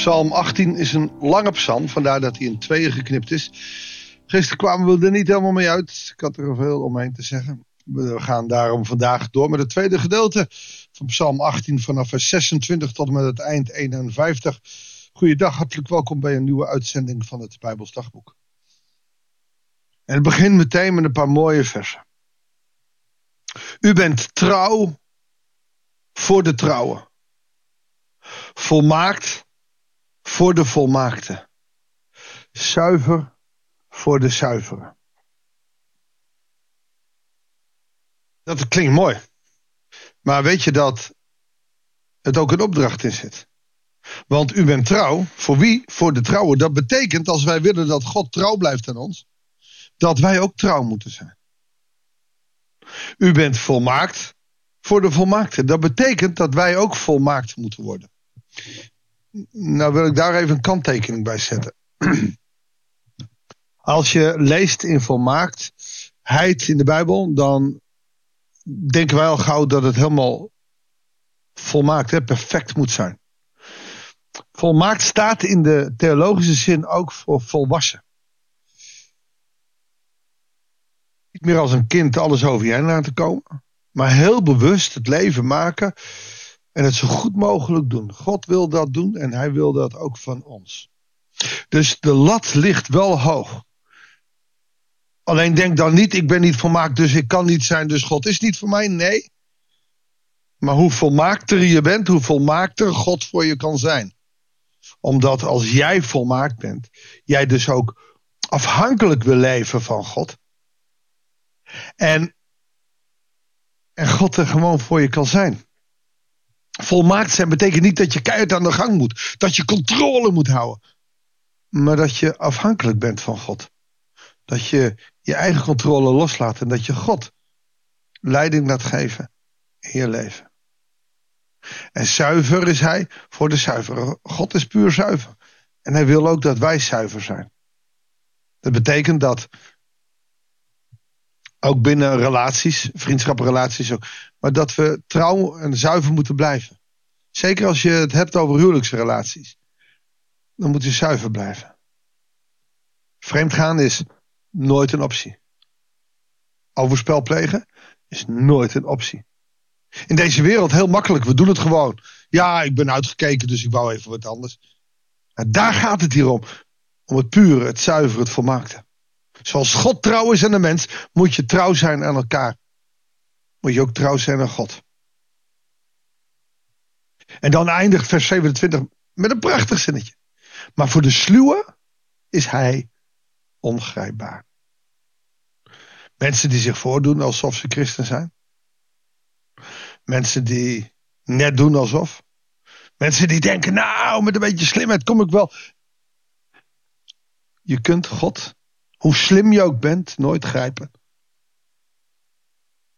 Psalm 18 is een lange psalm, vandaar dat hij in tweeën geknipt is. Gisteren kwamen we er niet helemaal mee uit. Ik had er veel omheen te zeggen. We gaan daarom vandaag door met het tweede gedeelte van Psalm 18 vanaf vers 26 tot met het eind 51. Goeiedag, hartelijk welkom bij een nieuwe uitzending van het Bijbels Dagboek. En het begint meteen met een paar mooie versen. U bent trouw voor de trouwen. Volmaakt voor de volmaakte. Zuiver voor de zuivere. Dat klinkt mooi. Maar weet je dat het ook een opdracht in zit? Want u bent trouw. Voor wie? Voor de trouwen. Dat betekent als wij willen dat God trouw blijft aan ons, dat wij ook trouw moeten zijn. U bent volmaakt voor de volmaakte. Dat betekent dat wij ook volmaakt moeten worden. Nou wil ik daar even een kanttekening bij zetten. Als je leest in volmaaktheid in de Bijbel, dan denken wij al gauw dat het helemaal volmaakt, perfect moet zijn. Volmaakt staat in de theologische zin ook voor volwassen. Niet meer als een kind alles over je heen laten komen, maar heel bewust het leven maken en het zo goed mogelijk doen. God wil dat doen en hij wil dat ook van ons. Dus de lat ligt wel hoog. Alleen denk dan niet, ik ben niet volmaakt, dus ik kan niet zijn, dus God is niet voor mij. Nee. Maar hoe volmaakter je bent, hoe volmaakter God voor je kan zijn. Omdat als jij volmaakt bent, jij dus ook afhankelijk wil leven van God. En, en God er gewoon voor je kan zijn. Volmaakt zijn betekent niet dat je keihard aan de gang moet. Dat je controle moet houden. Maar dat je afhankelijk bent van God. Dat je je eigen controle loslaat en dat je God leiding laat geven in je leven. En zuiver is hij voor de zuivere. God is puur zuiver. En hij wil ook dat wij zuiver zijn. Dat betekent dat ook binnen relaties, vriendschaprelaties ook, maar dat we trouw en zuiver moeten blijven. Zeker als je het hebt over huwelijksrelaties. Dan moet je zuiver blijven. Vreemdgaan is nooit een optie. Overspel plegen is nooit een optie. In deze wereld heel makkelijk, we doen het gewoon. Ja, ik ben uitgekeken, dus ik wou even wat anders. Maar daar gaat het hier om. Om het pure, het zuivere, het volmaakte. Zoals God trouw is aan de mens, moet je trouw zijn aan elkaar. Moet je ook trouw zijn aan God. En dan eindigt vers 27 met een prachtig zinnetje. Maar voor de sluwe is hij ongrijpbaar. Mensen die zich voordoen alsof ze christen zijn. Mensen die net doen alsof. Mensen die denken, nou, met een beetje slimheid kom ik wel. Je kunt God, hoe slim je ook bent, nooit grijpen.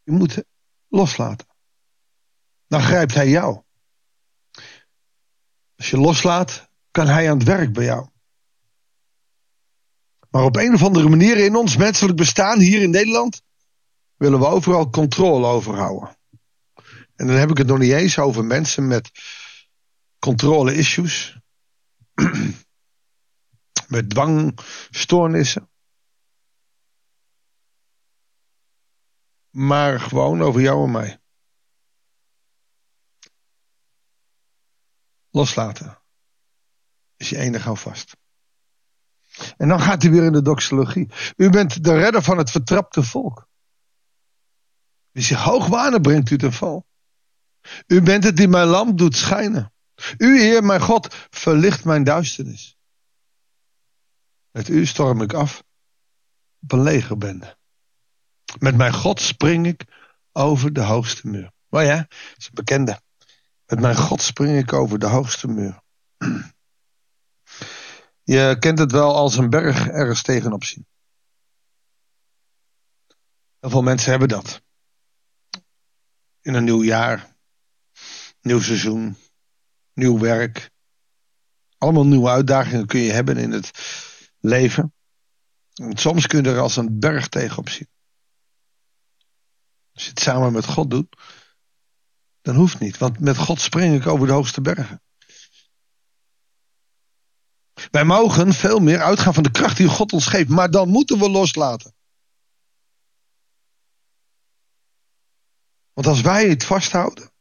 Je moet loslaten. Dan grijpt hij jou. Als je loslaat, kan hij aan het werk bij jou. Maar op een of andere manier in ons menselijk bestaan hier in Nederland willen we overal controle over houden. En dan heb ik het nog niet eens over mensen met controle-issues. met dwangstoornissen. Maar gewoon over jou en mij. Loslaten. Is je enige houvast. En dan gaat hij weer in de doxologie. U bent de redder van het vertrapte volk. Wie zich hoog wanen brengt u ten val. U bent het die mijn lamp doet schijnen. U, Heer, mijn God, verlicht mijn duisternis. Met u storm ik af op een legerbende. Met mijn God spring ik over de hoogste muur. Maar ja, dat is een bekende. Met mijn God spring ik over de hoogste muur. Je kent het wel als een berg ergens tegenop zien. Heel veel mensen hebben dat. In een nieuw jaar, nieuw seizoen, nieuw werk. Allemaal nieuwe uitdagingen kun je hebben in het leven. En soms kun je er als een berg tegenop zien. Als je het samen met God doet, dan hoeft niet. Want met God spring ik over de hoogste bergen. Wij mogen veel meer uitgaan van de kracht die God ons geeft, maar dan moeten we loslaten. Want als wij het vasthouden,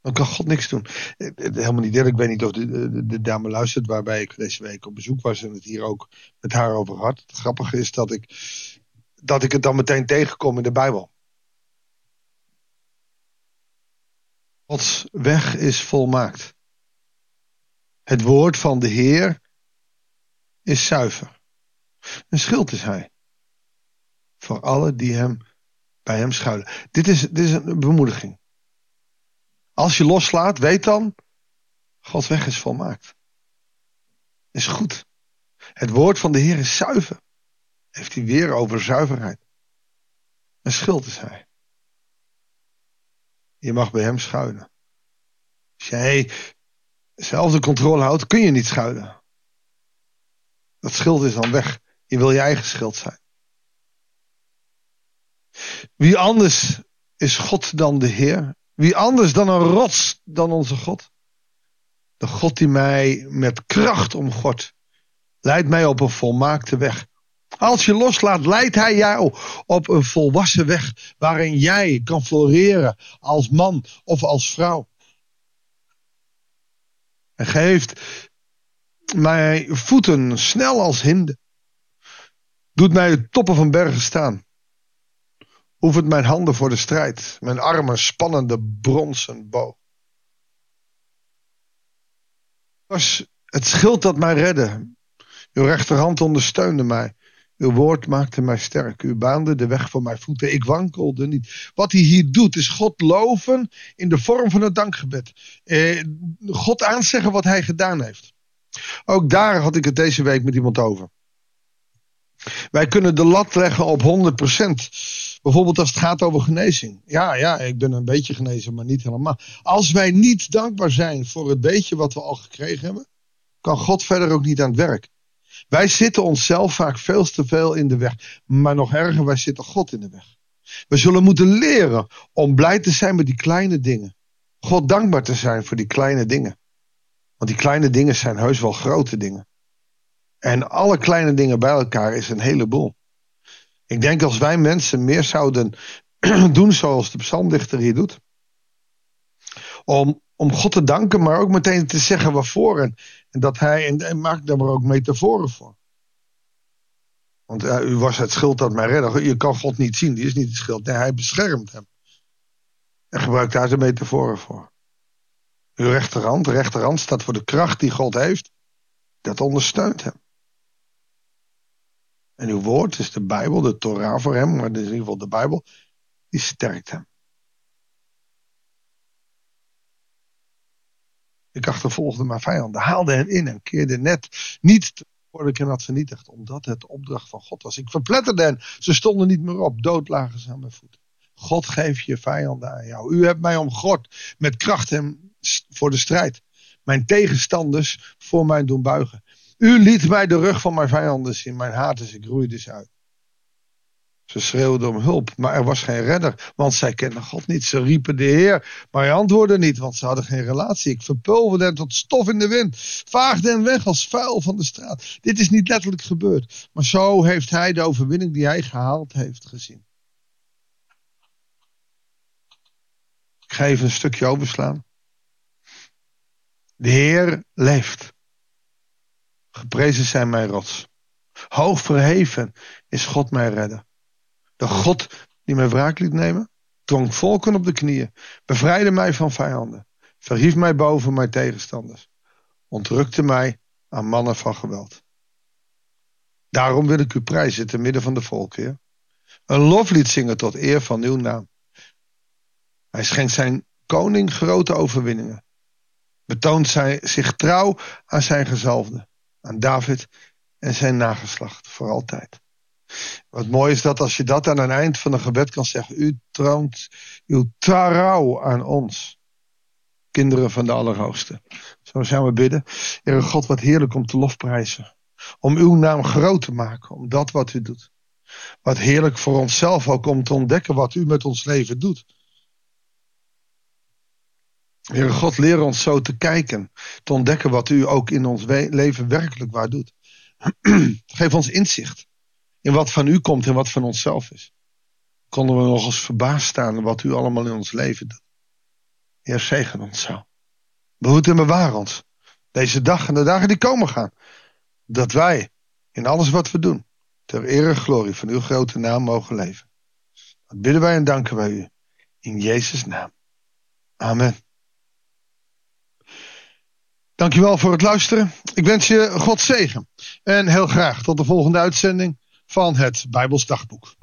dan kan God niks doen. Helemaal niet eerlijk, ik weet niet of de, de, de, dame luistert waarbij ik deze week op bezoek was en het hier ook met haar over had. Het grappige is dat ik, dat ik het dan meteen tegenkom in de Bijbel. Gods weg is volmaakt. Het woord van de Heer is zuiver. Een schild is hij. Voor alle die hem, bij hem schuilen. Dit is, dit is een bemoediging. Als je loslaat, weet dan, Gods weg is volmaakt. Is goed. Het woord van de Heer is zuiver. Heeft hij weer over zuiverheid. Een schild is hij. Je mag bij hem schuilen. Als jij zelf de controle houdt, kun je niet schuilen. Dat schild is dan weg. Je wil je eigen schild zijn. Wie anders is God dan de Heer? Wie anders dan een rots dan onze God? De God die mij met kracht omgort, leidt mij op een volmaakte weg. Als je loslaat, leidt hij jou op een volwassen weg waarin jij kan floreren als man of als vrouw. Hij geeft mij voeten snel als hinden. Doet mij de toppen van bergen staan. Oefent mijn handen voor de strijd. Mijn armen spannende bronzen boog. Het schild dat mij redde. Uw rechterhand ondersteunde mij. Uw woord maakte mij sterk. U baande de weg voor mijn voeten. Ik wankelde niet. Wat hij hier doet is God loven in de vorm van het dankgebed. Eh, God aanzeggen wat hij gedaan heeft. Ook daar had ik het deze week met iemand over. Wij kunnen de lat leggen op 100%. Bijvoorbeeld als het gaat over genezing. Ja, ja, ik ben een beetje genezen, maar niet helemaal. Als wij niet dankbaar zijn voor het beetje wat we al gekregen hebben, kan God verder ook niet aan het werk. Wij zitten onszelf vaak veel te veel in de weg. Maar nog erger, wij zitten God in de weg. We zullen moeten leren om blij te zijn met die kleine dingen. God dankbaar te zijn voor die kleine dingen. Want die kleine dingen zijn heus wel grote dingen. En alle kleine dingen bij elkaar is een heleboel. Ik denk als wij mensen meer zouden doen zoals de psalmdichter hier doet. Om, om God te danken, maar ook meteen te zeggen waarvoor. En dat hij, en, maakt daar maar ook metaforen voor. Want u was het schild dat mij redde. Je kan God niet zien, die is niet het schild. Nee, hij beschermt hem. En gebruikt daar zijn metaforen voor. Uw rechterhand, rechterhand staat voor de kracht die God heeft. Dat ondersteunt hem. En uw woord is de Bijbel, de Torah voor hem, maar in ieder geval de Bijbel, die sterkt hem. Ik achtervolgde mijn vijanden, haalde hen in en keerde net niet worden ik hen had vernietigd, omdat het opdracht van God was. Ik verpletterde hen, ze stonden niet meer op, dood lagen ze aan mijn voeten. God geeft je vijanden aan jou. U hebt mij omgord met kracht en voor de strijd. Mijn tegenstanders voor mij doen buigen. U liet mij de rug van mijn vijanden zien. Mijn haat is, ik roeide ze uit. Ze schreeuwden om hulp, maar er was geen redder, want zij kenden God niet. Ze riepen de Heer, maar hij antwoordde niet, want ze hadden geen relatie. Ik verpulverde hen tot stof in de wind, vaagde hen weg als vuil van de straat. Dit is niet letterlijk gebeurd, maar zo heeft hij de overwinning die hij gehaald heeft gezien. Ik ga even een stukje overslaan. De Heer leeft. Geprezen zijn mijn rots. Hoog verheven is God mijn redder. De God die mij wraak liet nemen, dwong volken op de knieën, bevrijdde mij van vijanden, verhief mij boven mijn tegenstanders, ontrukte mij aan mannen van geweld. Daarom wil ik u prijzen te midden van de volken, heer. Een loflied zingen tot eer van uw naam. Hij schenkt zijn koning grote overwinningen. Betoont zij zich trouw aan zijn gezalfde aan David en zijn nageslacht voor altijd. Wat mooi is dat als je dat aan het eind van een gebed kan zeggen. U troont uw trouw aan ons. Kinderen van de Allerhoogste. Zo zijn we bidden. Heere God, wat heerlijk om te lofprijzen. Om uw naam groot te maken. Om dat wat u doet. Wat heerlijk voor onszelf ook om te ontdekken wat u met ons leven doet. Heere God, leer ons zo te kijken, te ontdekken wat u ook in ons leven werkelijk waar doet. Geef ons inzicht in wat van u komt en wat van onszelf is. Konden we nog eens verbaasd staan wat u allemaal in ons leven doet. Heer, zegen ons zo. Behoed en bewaar ons. Deze dag en de dagen die komen gaan. Dat wij in alles wat we doen, ter ere en glorie van uw grote naam mogen leven. Dat bidden wij en danken wij u. In Jezus' naam. Amen. Dankjewel voor het luisteren. Ik wens je God zegen. En heel graag tot de volgende uitzending van het Bijbels Dagboek.